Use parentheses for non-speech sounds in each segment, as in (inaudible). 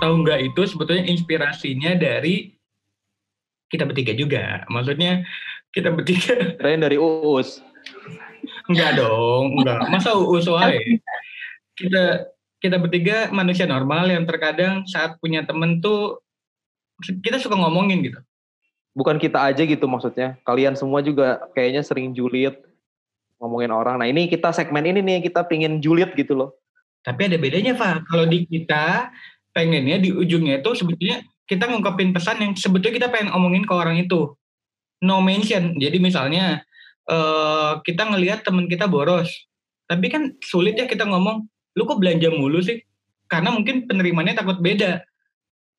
tahu nggak itu sebetulnya inspirasinya dari kita bertiga juga. Maksudnya kita bertiga. (laughs) Keren dari Uus. Enggak dong, enggak. Masa Uus wae. Kita kita bertiga manusia normal yang terkadang saat punya temen tuh kita suka ngomongin gitu. Bukan kita aja gitu maksudnya. Kalian semua juga kayaknya sering julid ngomongin orang. Nah ini kita segmen ini nih kita pingin julid gitu loh. Tapi ada bedanya Pak. Kalau di kita pengennya di ujungnya itu sebetulnya kita ngungkapin pesan yang sebetulnya kita pengen ngomongin ke orang itu. No mention. Jadi misalnya uh, kita ngelihat temen kita boros. Tapi kan sulit ya kita ngomong, lu kok belanja mulu sih? Karena mungkin penerimaannya takut beda.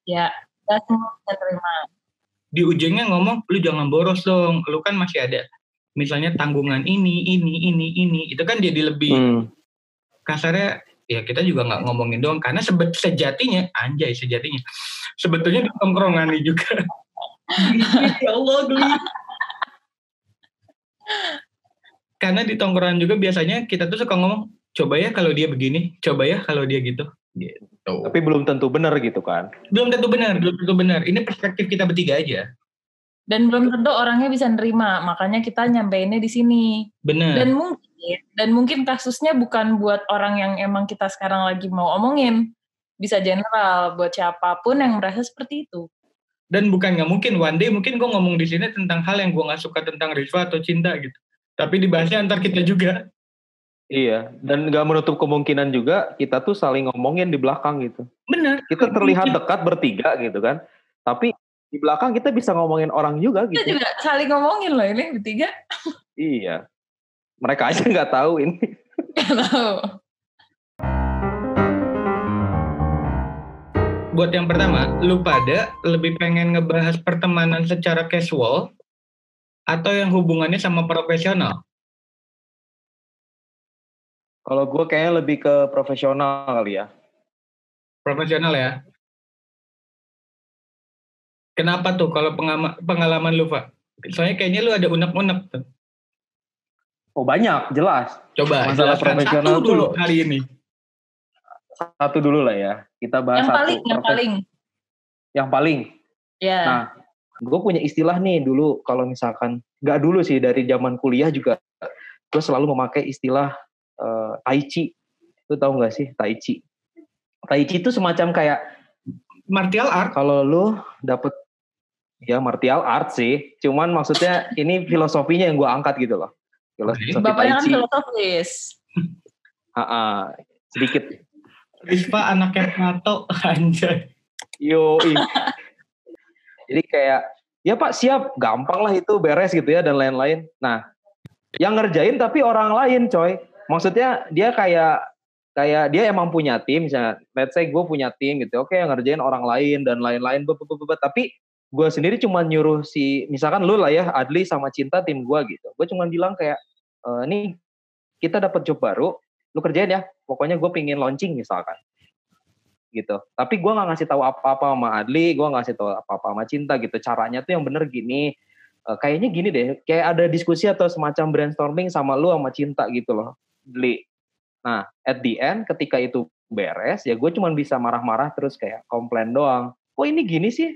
Ya, gak semua bisa terima. Di ujungnya ngomong, lu jangan boros dong, lu kan masih ada. Misalnya tanggungan ini, ini, ini, ini. Itu kan jadi lebih hmm. kasarnya ya kita juga nggak ngomongin doang karena sebet sejatinya anjay sejatinya sebetulnya di tongkrongan ini juga (laughs) ya Allah geli karena di tongkrongan juga biasanya kita tuh suka ngomong coba ya kalau dia begini, coba ya kalau dia gitu. Gitu. Tapi belum tentu benar gitu kan? Belum tentu benar, belum tentu benar. Ini perspektif kita bertiga aja. Dan belum tentu orangnya bisa nerima, makanya kita nyampeinnya di sini. Benar. Dan mungkin dan mungkin kasusnya bukan buat orang yang emang kita sekarang lagi mau omongin. Bisa general buat siapa pun yang merasa seperti itu. Dan bukan nggak mungkin one day mungkin gue ngomong di sini tentang hal yang gue nggak suka tentang Rizwa atau cinta gitu. Tapi dibahasnya antar kita juga. Iya, dan nggak menutup kemungkinan juga kita tuh saling ngomongin di belakang gitu. Benar. Kita terlihat dekat bertiga gitu kan, tapi di belakang kita bisa ngomongin orang juga gitu. Kita juga saling ngomongin loh ini bertiga. Iya, mereka aja nggak tahu ini. Nggak tahu. Buat yang pertama, lu pada lebih pengen ngebahas pertemanan secara casual atau yang hubungannya sama profesional? Kalau gue kayaknya lebih ke profesional kali ya. Profesional ya. Kenapa tuh kalau pengalaman lu, Pak? Soalnya kayaknya lu ada unek-unek tuh. Oh banyak, jelas. Coba masalah profesional satu dulu tuh, hari ini. Satu dulu lah ya. Kita bahas yang satu. Paling, yang paling. Yang paling. Ya. Nah, gue punya istilah nih dulu kalau misalkan nggak dulu sih dari zaman kuliah juga gue selalu memakai istilah uh, tai chi. Lu tahu nggak sih tai chi? Tai chi itu semacam kayak martial art. Kalau lu dapet ya martial art sih, cuman maksudnya ini filosofinya yang gue angkat gitu loh. Filosofi Bapaknya kan filosofis. Ha sedikit. Rispa anaknya Plato anjay. Yo, jadi kayak ya Pak siap, gampang lah itu beres gitu ya dan lain-lain. Nah, yang ngerjain tapi orang lain coy maksudnya dia kayak kayak dia emang punya tim misalnya let's say gue punya tim gitu oke yang ngerjain orang lain dan lain-lain tapi gue sendiri cuma nyuruh si misalkan lu lah ya Adli sama Cinta tim gue gitu gue cuma bilang kayak e, nih kita dapat job baru lu kerjain ya pokoknya gue pingin launching misalkan gitu tapi gue nggak ngasih tahu apa-apa sama Adli gue nggak ngasih tahu apa-apa sama Cinta gitu caranya tuh yang bener gini e, kayaknya gini deh kayak ada diskusi atau semacam brainstorming sama lu sama Cinta gitu loh beli. Nah, at the end ketika itu beres, ya gue cuma bisa marah-marah terus kayak komplain doang. Kok ini gini sih?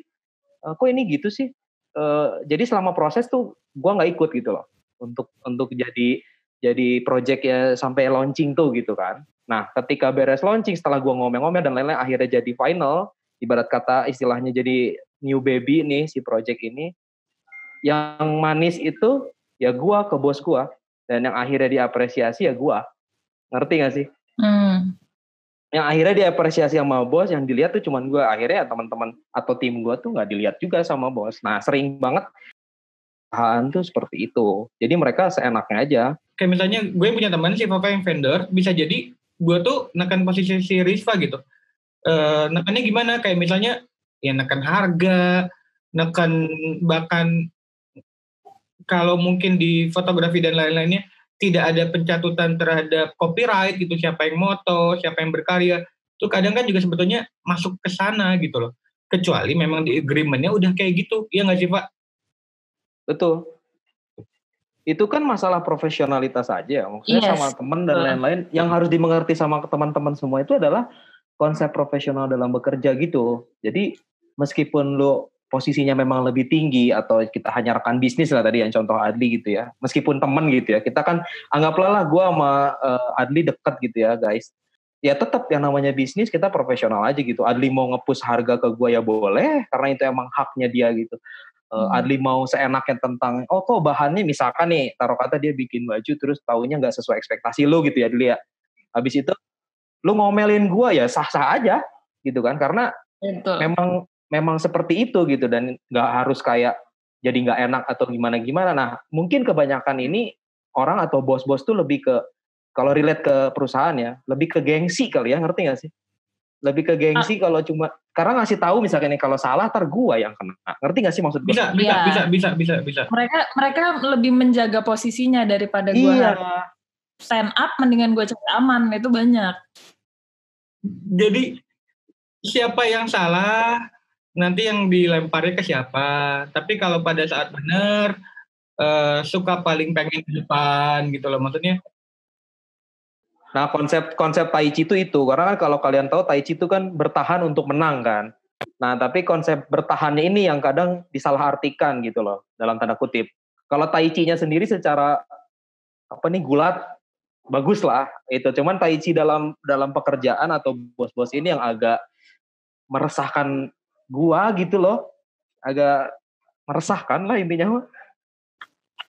Uh, kok ini gitu sih? Uh, jadi selama proses tuh gue nggak ikut gitu loh untuk untuk jadi jadi project ya sampai launching tuh gitu kan. Nah, ketika beres launching setelah gue ngomel-ngomel dan lain-lain akhirnya jadi final, ibarat kata istilahnya jadi new baby nih si project ini. Yang manis itu ya gue ke bos gue dan yang akhirnya diapresiasi ya gue ngerti gak sih hmm. yang akhirnya diapresiasi sama bos yang dilihat tuh cuman gue akhirnya ya teman-teman atau tim gue tuh nggak dilihat juga sama bos nah sering banget bahan tuh seperti itu. Jadi mereka seenaknya aja. Kayak misalnya gue punya teman si Papa yang vendor bisa jadi gue tuh nekan posisi si Rizva gitu. E, nekannya gimana? Kayak misalnya ya nekan harga nekan bahkan kalau mungkin di fotografi dan lain-lainnya tidak ada pencatutan terhadap copyright gitu siapa yang moto siapa yang berkarya. Itu kadang kan juga sebetulnya masuk ke sana gitu loh. Kecuali memang di agreementnya udah kayak gitu. Ya nggak sih pak betul itu kan masalah profesionalitas aja maksudnya yes. sama teman dan lain-lain yang harus dimengerti sama teman-teman semua itu adalah konsep profesional dalam bekerja gitu. Jadi meskipun lo posisinya memang lebih tinggi atau kita hanya rekan bisnis lah tadi yang contoh Adli gitu ya. Meskipun temen gitu ya. Kita kan anggaplah lah gue sama uh, Adli deket gitu ya guys. Ya tetap yang namanya bisnis kita profesional aja gitu. Adli mau ngepush harga ke gue ya boleh karena itu emang haknya dia gitu. Uh. Adli mau seenaknya tentang oh kok bahannya misalkan nih taruh kata dia bikin baju terus tahunya nggak sesuai ekspektasi lo gitu ya Adli ya. Habis itu lu ngomelin gue ya sah-sah aja gitu kan karena Betul. memang memang seperti itu gitu dan nggak harus kayak jadi nggak enak atau gimana gimana. Nah mungkin kebanyakan ini orang atau bos-bos tuh lebih ke kalau relate ke perusahaan ya lebih ke gengsi kali ya ngerti nggak sih? Lebih ke gengsi ah. kalau cuma karena ngasih tahu misalnya nih kalau salah tar gua yang kena. Ngerti nggak sih maksud gue? Bisa, bisa, ya. bisa, bisa, bisa, bisa. Mereka mereka lebih menjaga posisinya daripada gua iya. stand up mendingan gua cari aman itu banyak. Jadi siapa yang salah nanti yang dilemparnya ke siapa. Tapi kalau pada saat benar uh, suka paling pengen di depan gitu loh maksudnya. Nah konsep konsep Tai Chi itu itu karena kan kalau kalian tahu Tai Chi itu kan bertahan untuk menang kan. Nah tapi konsep bertahannya ini yang kadang disalahartikan gitu loh dalam tanda kutip. Kalau Tai Chi-nya sendiri secara apa nih gulat bagus lah itu. Cuman Tai Chi dalam dalam pekerjaan atau bos-bos ini yang agak meresahkan gua gitu loh agak meresahkan lah intinya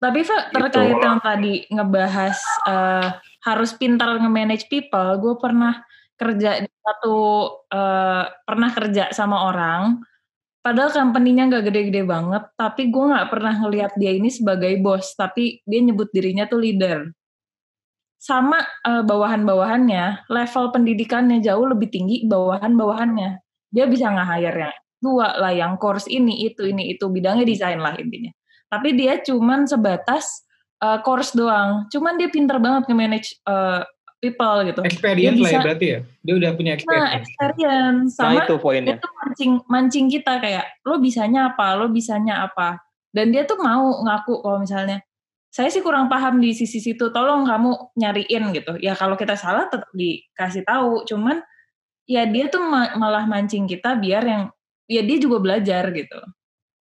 tapi Fa, terkait gitu. yang tadi ngebahas uh, harus pintar nge-manage people, gue pernah kerja di satu uh, pernah kerja sama orang, padahal company-nya nggak gede-gede banget, tapi gue nggak pernah ngelihat dia ini sebagai bos, tapi dia nyebut dirinya tuh leader. Sama uh, bawahan-bawahannya, level pendidikannya jauh lebih tinggi bawahan-bawahannya. Dia bisa nge-hire yang dua lah yang course ini itu ini itu bidangnya desain lah intinya tapi dia cuman sebatas uh, course doang. Cuman dia pinter banget nge-manage uh, people gitu. Experience bisa, lah ya berarti ya. Dia udah punya experience nah experience. sama nah, itu poinnya. itu mancing mancing kita kayak lo bisanya apa? Lo bisanya apa? Dan dia tuh mau ngaku kalau misalnya saya sih kurang paham di sisi situ tolong kamu nyariin gitu. Ya kalau kita salah tetap dikasih tahu. Cuman ya dia tuh malah mancing kita biar yang ya dia juga belajar gitu.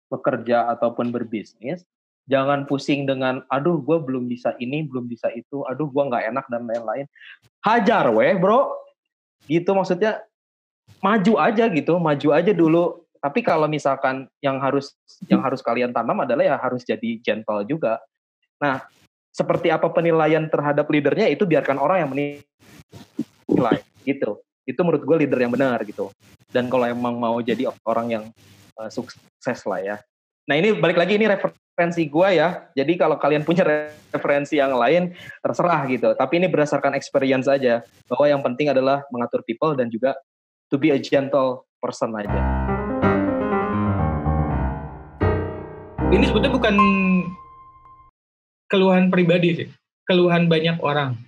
Bekerja ataupun berbisnis, jangan pusing dengan, aduh gue belum bisa ini, belum bisa itu, aduh gue nggak enak dan lain-lain. Hajar weh bro, gitu maksudnya maju aja gitu, maju aja dulu. Tapi kalau misalkan yang harus yang harus kalian tanam adalah ya harus jadi gentle juga. Nah, seperti apa penilaian terhadap leadernya itu biarkan orang yang menilai gitu itu menurut gue leader yang benar gitu dan kalau emang mau jadi orang yang uh, sukses lah ya nah ini balik lagi ini referensi gue ya. Jadi kalau kalian punya referensi yang lain terserah gitu. Tapi ini berdasarkan experience aja. Bahwa yang penting adalah mengatur people dan juga to be a gentle person aja. Ini sebetulnya bukan keluhan pribadi sih. Keluhan banyak orang.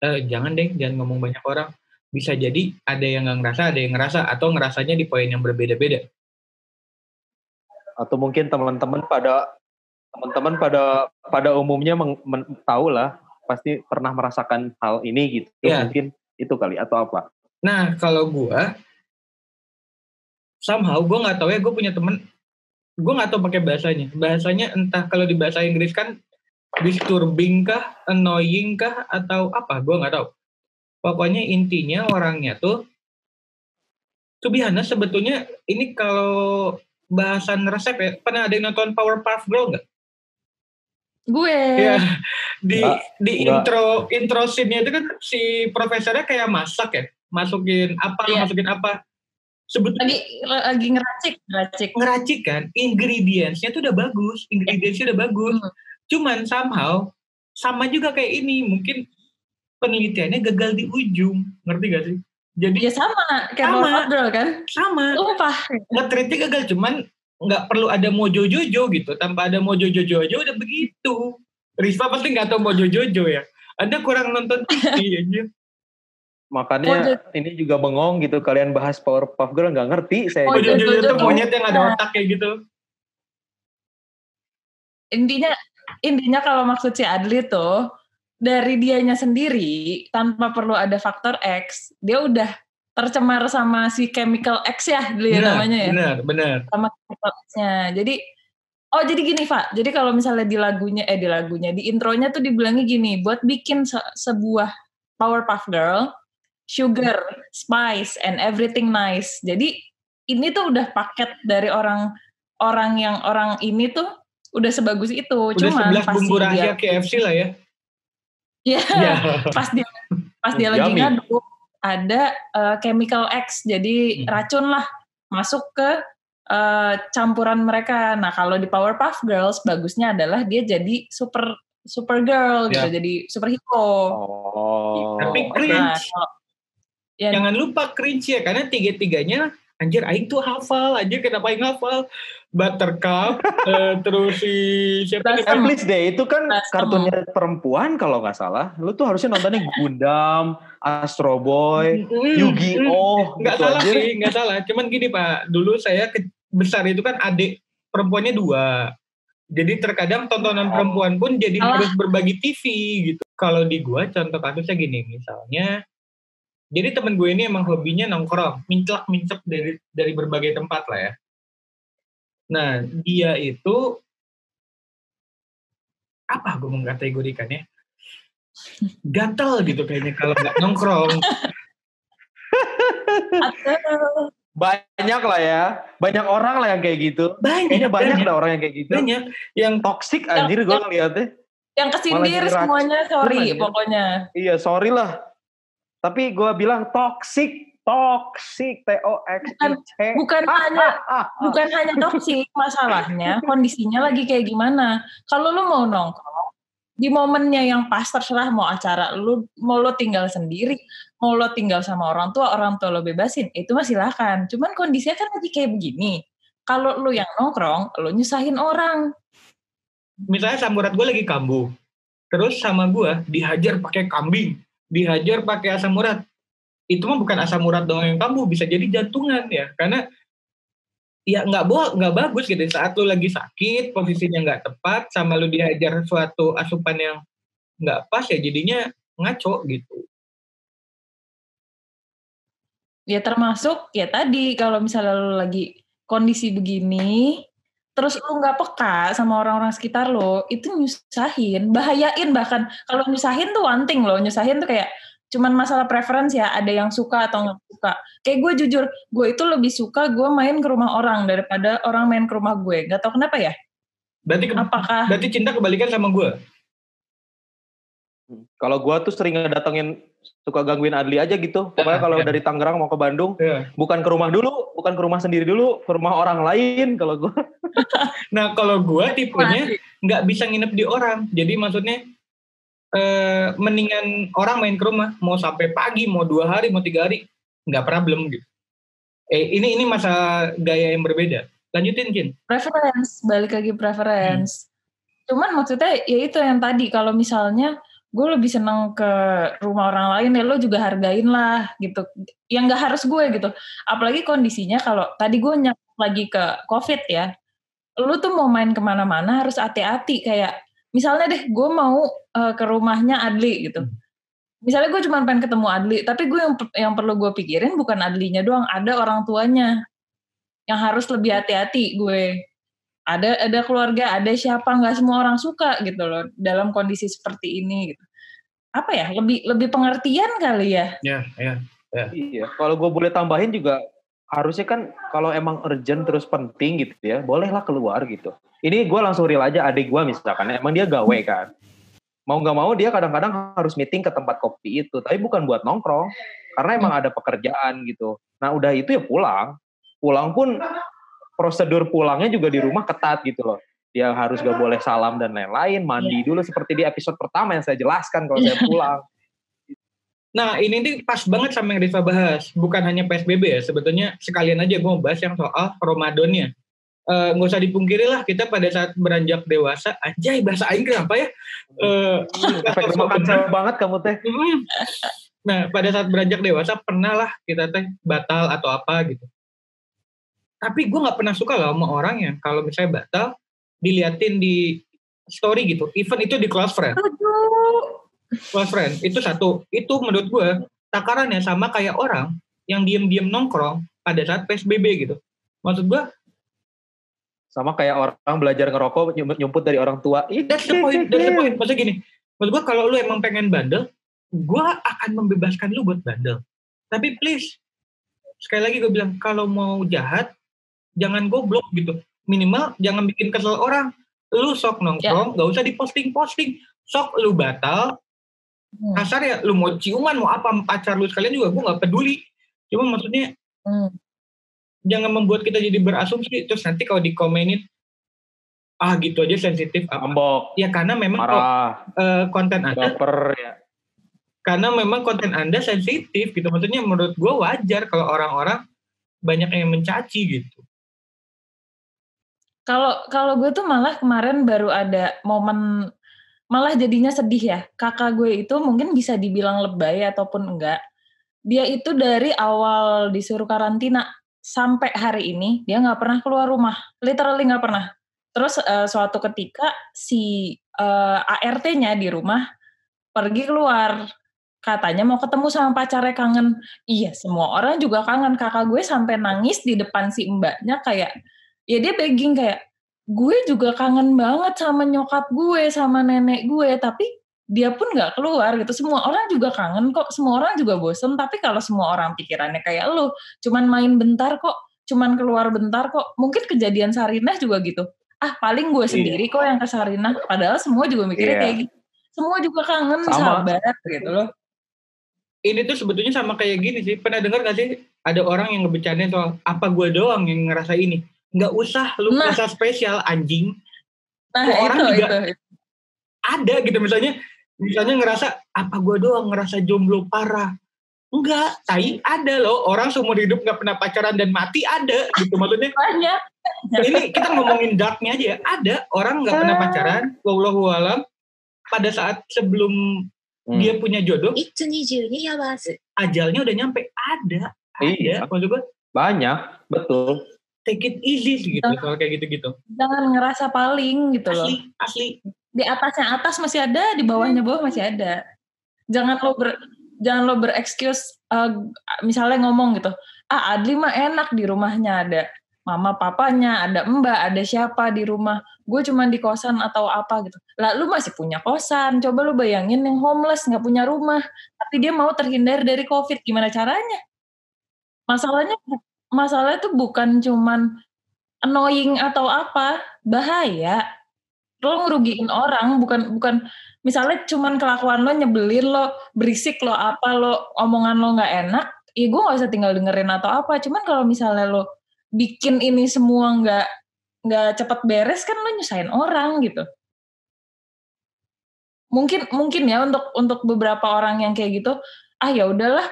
Eh, jangan deh jangan ngomong banyak orang. Bisa jadi ada yang nggak ngerasa, ada yang ngerasa, atau ngerasanya di poin yang berbeda-beda. Atau mungkin teman-teman pada teman-teman pada pada umumnya meng, men, tahu lah, pasti pernah merasakan hal ini gitu. Ya. Mungkin itu kali atau apa? Nah kalau gue, somehow gue nggak tahu ya gue punya temen, gue nggak tahu pakai bahasanya. Bahasanya entah kalau di bahasa Inggris kan disturbing kah, annoying kah, atau apa? Gue nggak tahu pokoknya intinya orangnya tuh tuh sebetulnya ini kalau bahasan resep ya pernah ada yang nonton Powerpuff Girl nggak? Gue. Ya di di intro intro scene itu kan si profesornya kayak masak ya, masukin apa yeah. masukin apa. Sebetulnya lagi lagi ngeracik, ngeracik. Ngeracik kan, ingredientsnya tuh udah bagus, ingredientsnya udah bagus. Hmm. Cuman somehow sama juga kayak ini, mungkin penelitiannya gagal di ujung ngerti gak sih jadi ya sama kayak sama. model kan? Sama. Lupa ngetritnya gagal cuman nggak perlu ada mojo jojo gitu. Tanpa ada mojo jojo aja udah begitu. Rispa pasti nggak tahu mojo jojo ya. Anda kurang nonton TV (laughs) aja. Makanya Mojo. ini juga bengong gitu kalian bahas Powerpuff Girl nggak ngerti saya Mojo Jojo itu monyet yang ada otak kayak gitu. Intinya intinya kalau maksud si Adli tuh dari dianya sendiri tanpa perlu ada faktor X, dia udah tercemar sama si Chemical X ya dulu ya namanya ya. Benar, benar. Sama Chemical X-nya. Jadi oh jadi gini Pak. Jadi kalau misalnya di lagunya eh di lagunya di intronya tuh dibilangnya gini, buat bikin se- sebuah Powerpuff Girl, sugar, spice and everything nice. Jadi ini tuh udah paket dari orang orang yang orang ini tuh udah sebagus itu. Udah Cuman 11 pas bumbu si rahasia dia, KFC lah ya. Iya, Iya. pas dia pas dia lagi ngaduk ada eh, chemical X jadi Hmm. racun lah masuk ke eh, campuran mereka. Nah kalau di Powerpuff Girls bagusnya adalah dia jadi super super girl gitu, Ya. jadi superhero. Oh. Tapi Nah, cringe. kalau- ya, Jangan lupa cringe ya, karena tiga-tiganya anjir aing tuh hafal, anjir kenapa aing hafal? Buttercup, (laughs) eh, terus si siapa. Eh, please deh, itu kan kartunnya perempuan kalau nggak salah. Lu tuh harusnya nontonnya Gundam, Astro Boy, Yu-Gi-Oh, Nggak gitu salah aja. sih, nggak salah. Cuman gini Pak, dulu saya ke- besar itu kan adik perempuannya dua. Jadi terkadang tontonan perempuan pun jadi harus berbagi TV gitu. Kalau di gua contoh kasusnya gini, misalnya jadi temen gue ini emang hobinya nongkrong, minclak-minclak dari dari berbagai tempat lah ya. Nah, dia itu apa gue mengkategorikannya? Gatel gitu kayaknya kalau nggak nongkrong. (laughs) Banyak lah ya. Banyak orang lah yang kayak gitu. Banyak, Kayaknya banyak banyak, orang yang kayak gitu. banyak yang Toxic anjir gue ngeliatnya. yang kesindir semuanya sorry pokoknya. Iya, sorry lah. Tapi gue bilang toxic, toxic, T O X I C. Bukan Ah, (laughs) hanya ah, ah, ah. bukan hanya toksik masalahnya kondisinya lagi kayak gimana kalau lu mau nongkrong di momennya yang pas terserah mau acara lu mau lo tinggal sendiri mau lo tinggal sama orang tua orang tua lo bebasin itu mah silakan cuman kondisinya kan lagi kayak begini kalau lu yang nongkrong lu nyusahin orang misalnya samurat gue lagi kambuh terus sama gue dihajar pakai kambing dihajar pakai asam urat. Itu mah bukan asam urat doang yang kambuh bisa jadi jantungan ya. Karena ya nggak bo nggak bagus gitu. Saat lu lagi sakit posisinya nggak tepat sama lu dihajar suatu asupan yang nggak pas ya jadinya ngaco gitu. Ya termasuk ya tadi kalau misalnya lu lagi kondisi begini terus lu nggak peka sama orang-orang sekitar lo itu nyusahin bahayain bahkan. Kalau nyusahin tuh one thing loh nyusahin tuh kayak cuman masalah preference ya ada yang suka atau nggak suka. Kayak gue jujur gue itu lebih suka gue main ke rumah orang daripada orang main ke rumah gue. Nggak tahu kenapa ya? Berarti ke- apakah berarti cinta kebalikan sama gue Kalau gue tuh sering ngedatengin suka gangguin Adli aja gitu. Pokoknya Ya, kalau (laughs) ya. dari Tangerang mau ke Bandung, ya. bukan ke rumah dulu, bukan ke rumah sendiri dulu, ke rumah orang lain. Kalau gue, (laughs) nah kalau gue tipenya nggak bisa nginep di orang. Jadi maksudnya eh, mendingan orang main ke rumah, mau sampai pagi, mau dua hari, mau tiga hari, nggak problem gitu. Eh ini ini masa gaya yang berbeda. Lanjutin Jin. preference balik lagi preference cuman maksudnya ya itu yang tadi kalau misalnya gue lebih seneng ke rumah orang lain ya lo juga hargain lah gitu. Yang nggak harus gue gitu. Apalagi kondisinya kalau tadi gue nyak lagi ke covid ya. Lu tuh mau main ke mana-mana harus hati-hati kayak misalnya deh gue mau eh, ke rumahnya Adli gitu. Misalnya gue cuma pengen ketemu Adli tapi gue yang yang perlu gue pikirin bukan Adlinya doang ada orang tuanya yang harus lebih hati-hati gue. Ada ada keluarga ada siapa nggak semua orang suka gitu loh dalam kondisi seperti ini gitu apa ya lebih lebih pengertian kali ya Ya, ya. iya. Kalau gue boleh tambahin juga, harusnya kan kalau emang urgent terus penting gitu ya, bolehlah keluar gitu. Ini gue langsung real aja adik gue misalkan, emang dia gawe kan. Mau nggak mau dia kadang-kadang harus meeting ke tempat kopi itu, tapi bukan buat nongkrong, karena emang ada pekerjaan gitu. Nah udah itu ya pulang, pulang pun prosedur pulangnya juga di rumah ketat gitu loh. Dia harus gak boleh salam dan lain-lain, mandi dulu seperti di episode pertama yang saya jelaskan kalau saya (laughs) pulang. Nah ini nih pas banget sama yang Rifa bahas. Bukan hanya PSBB ya, sebetulnya sekalian aja gue mau bahas yang soal Ramadannya. Eh, nggak usah dipungkiri lah kita pada saat beranjak dewasa, anjay bahasa Aing kenapa ya? Eh, Efek banget kamu teh. Nah, pada saat beranjak dewasa pernah lah kita teh batal atau apa gitu. Tapi gue nggak pernah suka lah sama orang yang kalau misalnya batal diliatin di story gitu. Even itu di close friend, close friend itu satu. Itu menurut gue takarannya sama kayak orang yang diem-diem nongkrong pada saat PSBB gitu. Maksud gue sama kayak orang belajar ngerokok nyumput dari orang tua. That's the point. That's the point. Maksudnya gini, maksud gue kalau lu emang pengen bandel, gue akan membebaskan lu buat bandel. Tapi please, sekali lagi gue bilang, kalau mau jahat, jangan goblok gitu. Minimal jangan bikin kesel orang. Lu sok nongkrong, ya. gak usah diposting-posting. Sok lu batal, hmm. kasar ya, lu mau ciuman, mau apa, pacar lu sekalian juga, gue gak peduli. Cuma maksudnya, hmm jangan membuat kita jadi berasumsi terus nanti kalau dikomenin ah gitu aja sensitif ambok ya karena memang kok, uh, konten anda Baper, ya. karena memang konten anda sensitif gitu maksudnya menurut gue wajar kalau orang-orang banyak yang mencaci gitu kalau kalau gue tuh malah kemarin baru ada momen malah jadinya sedih ya kakak gue itu mungkin bisa dibilang lebay ataupun enggak dia itu dari awal disuruh karantina sampai hari ini dia nggak pernah keluar rumah, literally nggak pernah. Terus uh, suatu ketika si uh, eh, ART-nya di rumah pergi keluar, katanya mau ketemu sama pacarnya kangen. Iya, semua orang juga kangen. Kakak gue sampai nangis di depan si mbaknya kayak, ya dia begging kayak, gue juga kangen banget sama nyokap gue, sama nenek gue, tapi dia pun nggak keluar gitu. Semua orang juga kangen kok, semua orang juga bosen. Tapi kalau semua orang pikirannya kayak lu, cuman main bentar kok, cuman keluar bentar kok. Mungkin kejadian Sarinah juga gitu. Ah paling gue iya. sendiri kok yang ke Sarinah. Padahal semua juga mikirnya yeah. kayak gitu. Semua juga kangen, sama. sahabat gitu loh. Ini tuh sebetulnya sama kayak gini sih. Pernah dengar gak sih ada orang yang ngebicarain soal apa gue doang yang ngerasa ini? Nggak usah lu nah. merasa spesial anjing. Nah, orang itu, juga itu. ada gitu misalnya misalnya ngerasa apa gue doang ngerasa jomblo parah enggak tai ada loh orang seumur hidup nggak pernah pacaran dan mati ada gitu (laughs) maksudnya banyak ini kita ngomongin darknya aja ya ada orang nggak pernah pacaran wallahu alam pada saat sebelum hmm. dia punya jodoh ajalnya udah nyampe ada ada iya. maksud gue banyak betul take it easy gitu kalau kayak gitu-gitu jangan ngerasa paling gitu asli, loh asli di atasnya atas masih ada, di bawahnya bawah masih ada. Jangan lo ber jangan lo berexcuse uh, misalnya ngomong gitu. Ah, Adli mah enak di rumahnya ada mama papanya, ada mbak, ada siapa di rumah. Gue cuma di kosan atau apa gitu. Lah lu masih punya kosan. Coba lu bayangin yang homeless nggak punya rumah, tapi dia mau terhindar dari covid. Gimana caranya? Masalahnya masalahnya tuh bukan cuman annoying atau apa, bahaya. Lo ngerugiin orang bukan bukan misalnya cuman kelakuan lo nyebelin lo berisik lo apa lo omongan lo nggak enak ya gue nggak usah tinggal dengerin atau apa. Cuman kalau misalnya lo bikin ini semua nggak nggak cepat beres kan lo nyusahin orang gitu. Mungkin mungkin ya untuk untuk beberapa orang yang kayak gitu ah ya udahlah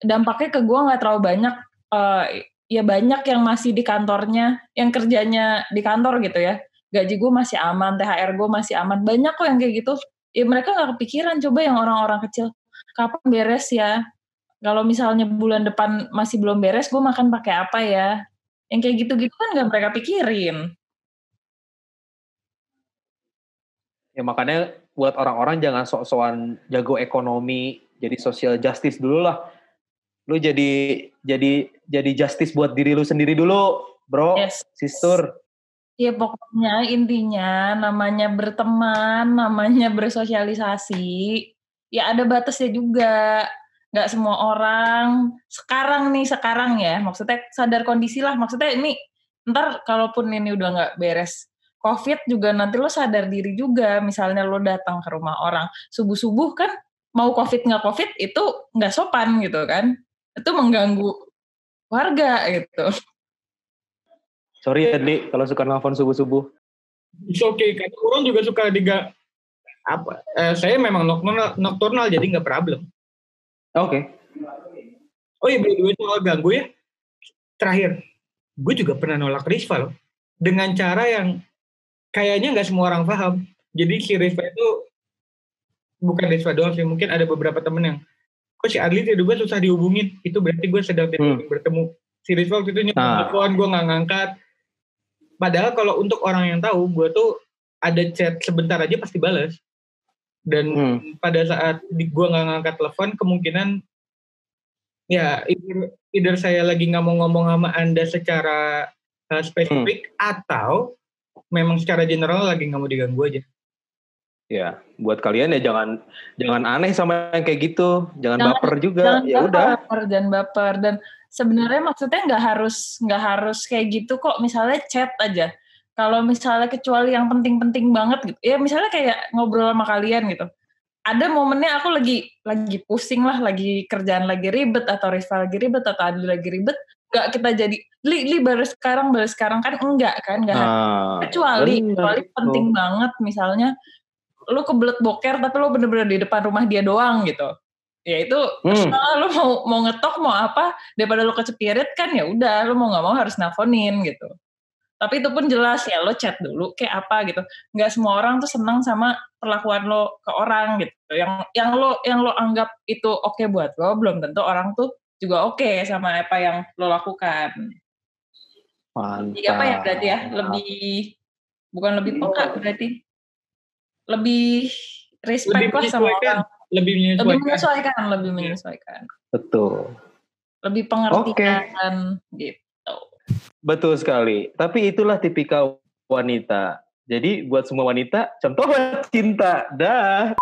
dampaknya ke gue nggak terlalu banyak uh, ya banyak yang masih di kantornya yang kerjanya di kantor gitu ya gaji gue masih aman, THR gue masih aman. Banyak kok yang kayak gitu. Ya mereka gak kepikiran coba yang orang-orang kecil. Kapan beres ya? Kalau misalnya bulan depan masih belum beres, gue makan pakai apa ya? Yang kayak gitu-gitu kan gak mereka pikirin. Ya makanya buat orang-orang jangan sok-sokan jago ekonomi, jadi social justice dulu lah. Lu jadi jadi jadi justice buat diri lu sendiri dulu, bro, yes. sister. Ya pokoknya intinya namanya berteman, namanya bersosialisasi, ya ada batasnya juga. Gak semua orang sekarang nih sekarang ya, maksudnya sadar kondisi lah. Maksudnya ini ntar kalaupun ini udah nggak beres COVID juga nanti lo sadar diri juga. Misalnya lo datang ke rumah orang subuh subuh kan mau COVID nggak COVID itu nggak sopan gitu kan? Itu mengganggu warga gitu. Sorry ya, Dli, kalau suka nelfon subuh-subuh. It's okay, karena orang juga suka diga apa eh, saya memang nocturnal, nocturnal jadi nggak problem. Oke. Okay. Oh iya, by soal ganggu ya. Terakhir, gue juga pernah nolak Risva loh. Dengan cara yang kayaknya nggak semua orang paham. Jadi si Risva itu bukan Risva doang sih, mungkin ada beberapa temen yang kok si Adli tiba-tiba susah dihubungin. Itu berarti gue sedang hmm. bertemu. Si Risva waktu itu nyebut nah. gue nggak ngangkat Padahal kalau untuk orang yang tahu, gue tuh ada chat sebentar aja pasti balas. Dan hmm. pada saat gue nggak ngangkat telepon, kemungkinan Ya, either, either saya lagi nggak mau ngomong sama Anda secara uh, spesifik hmm. atau memang secara general lagi nggak mau diganggu aja. Ya, buat kalian ya jangan jangan aneh sama yang kayak gitu, jangan, jangan baper juga. Jangan ya udah. Baper dan baper dan sebenarnya maksudnya nggak harus nggak harus kayak gitu kok. Misalnya chat aja. Kalau misalnya kecuali yang penting-penting banget gitu, ya misalnya kayak ngobrol sama kalian gitu ada momennya aku lagi lagi pusing lah, lagi kerjaan lagi ribet atau Rizal lagi ribet atau Adi lagi ribet, nggak kita jadi li li baru sekarang baru sekarang kan enggak kan enggak nah, kecuali bener. kecuali penting banget misalnya lu kebelet boker tapi lu bener-bener di depan rumah dia doang gitu. Ya itu hmm. lu mau mau ngetok mau apa daripada lu kecepirit kan ya udah lu mau nggak mau harus nelfonin gitu. Tapi itu pun jelas ya lo chat dulu kayak apa gitu. Nggak semua orang tuh senang sama perlakuan lo ke orang gitu. Yang yang lo yang lo anggap itu oke okay buat lo belum tentu orang tuh juga oke okay sama apa yang lo lakukan. Mantap. Jadi apa ya berarti ya? Lebih bukan lebih peka berarti lebih respect lebih lah sama orang lebih menyesuaikan. lebih menyesuaikan lebih menyesuaikan betul lebih pengertian okay. gitu Betul sekali. Tapi itulah tipikal wanita. Jadi buat semua wanita, contoh (laughs) cinta. Dah.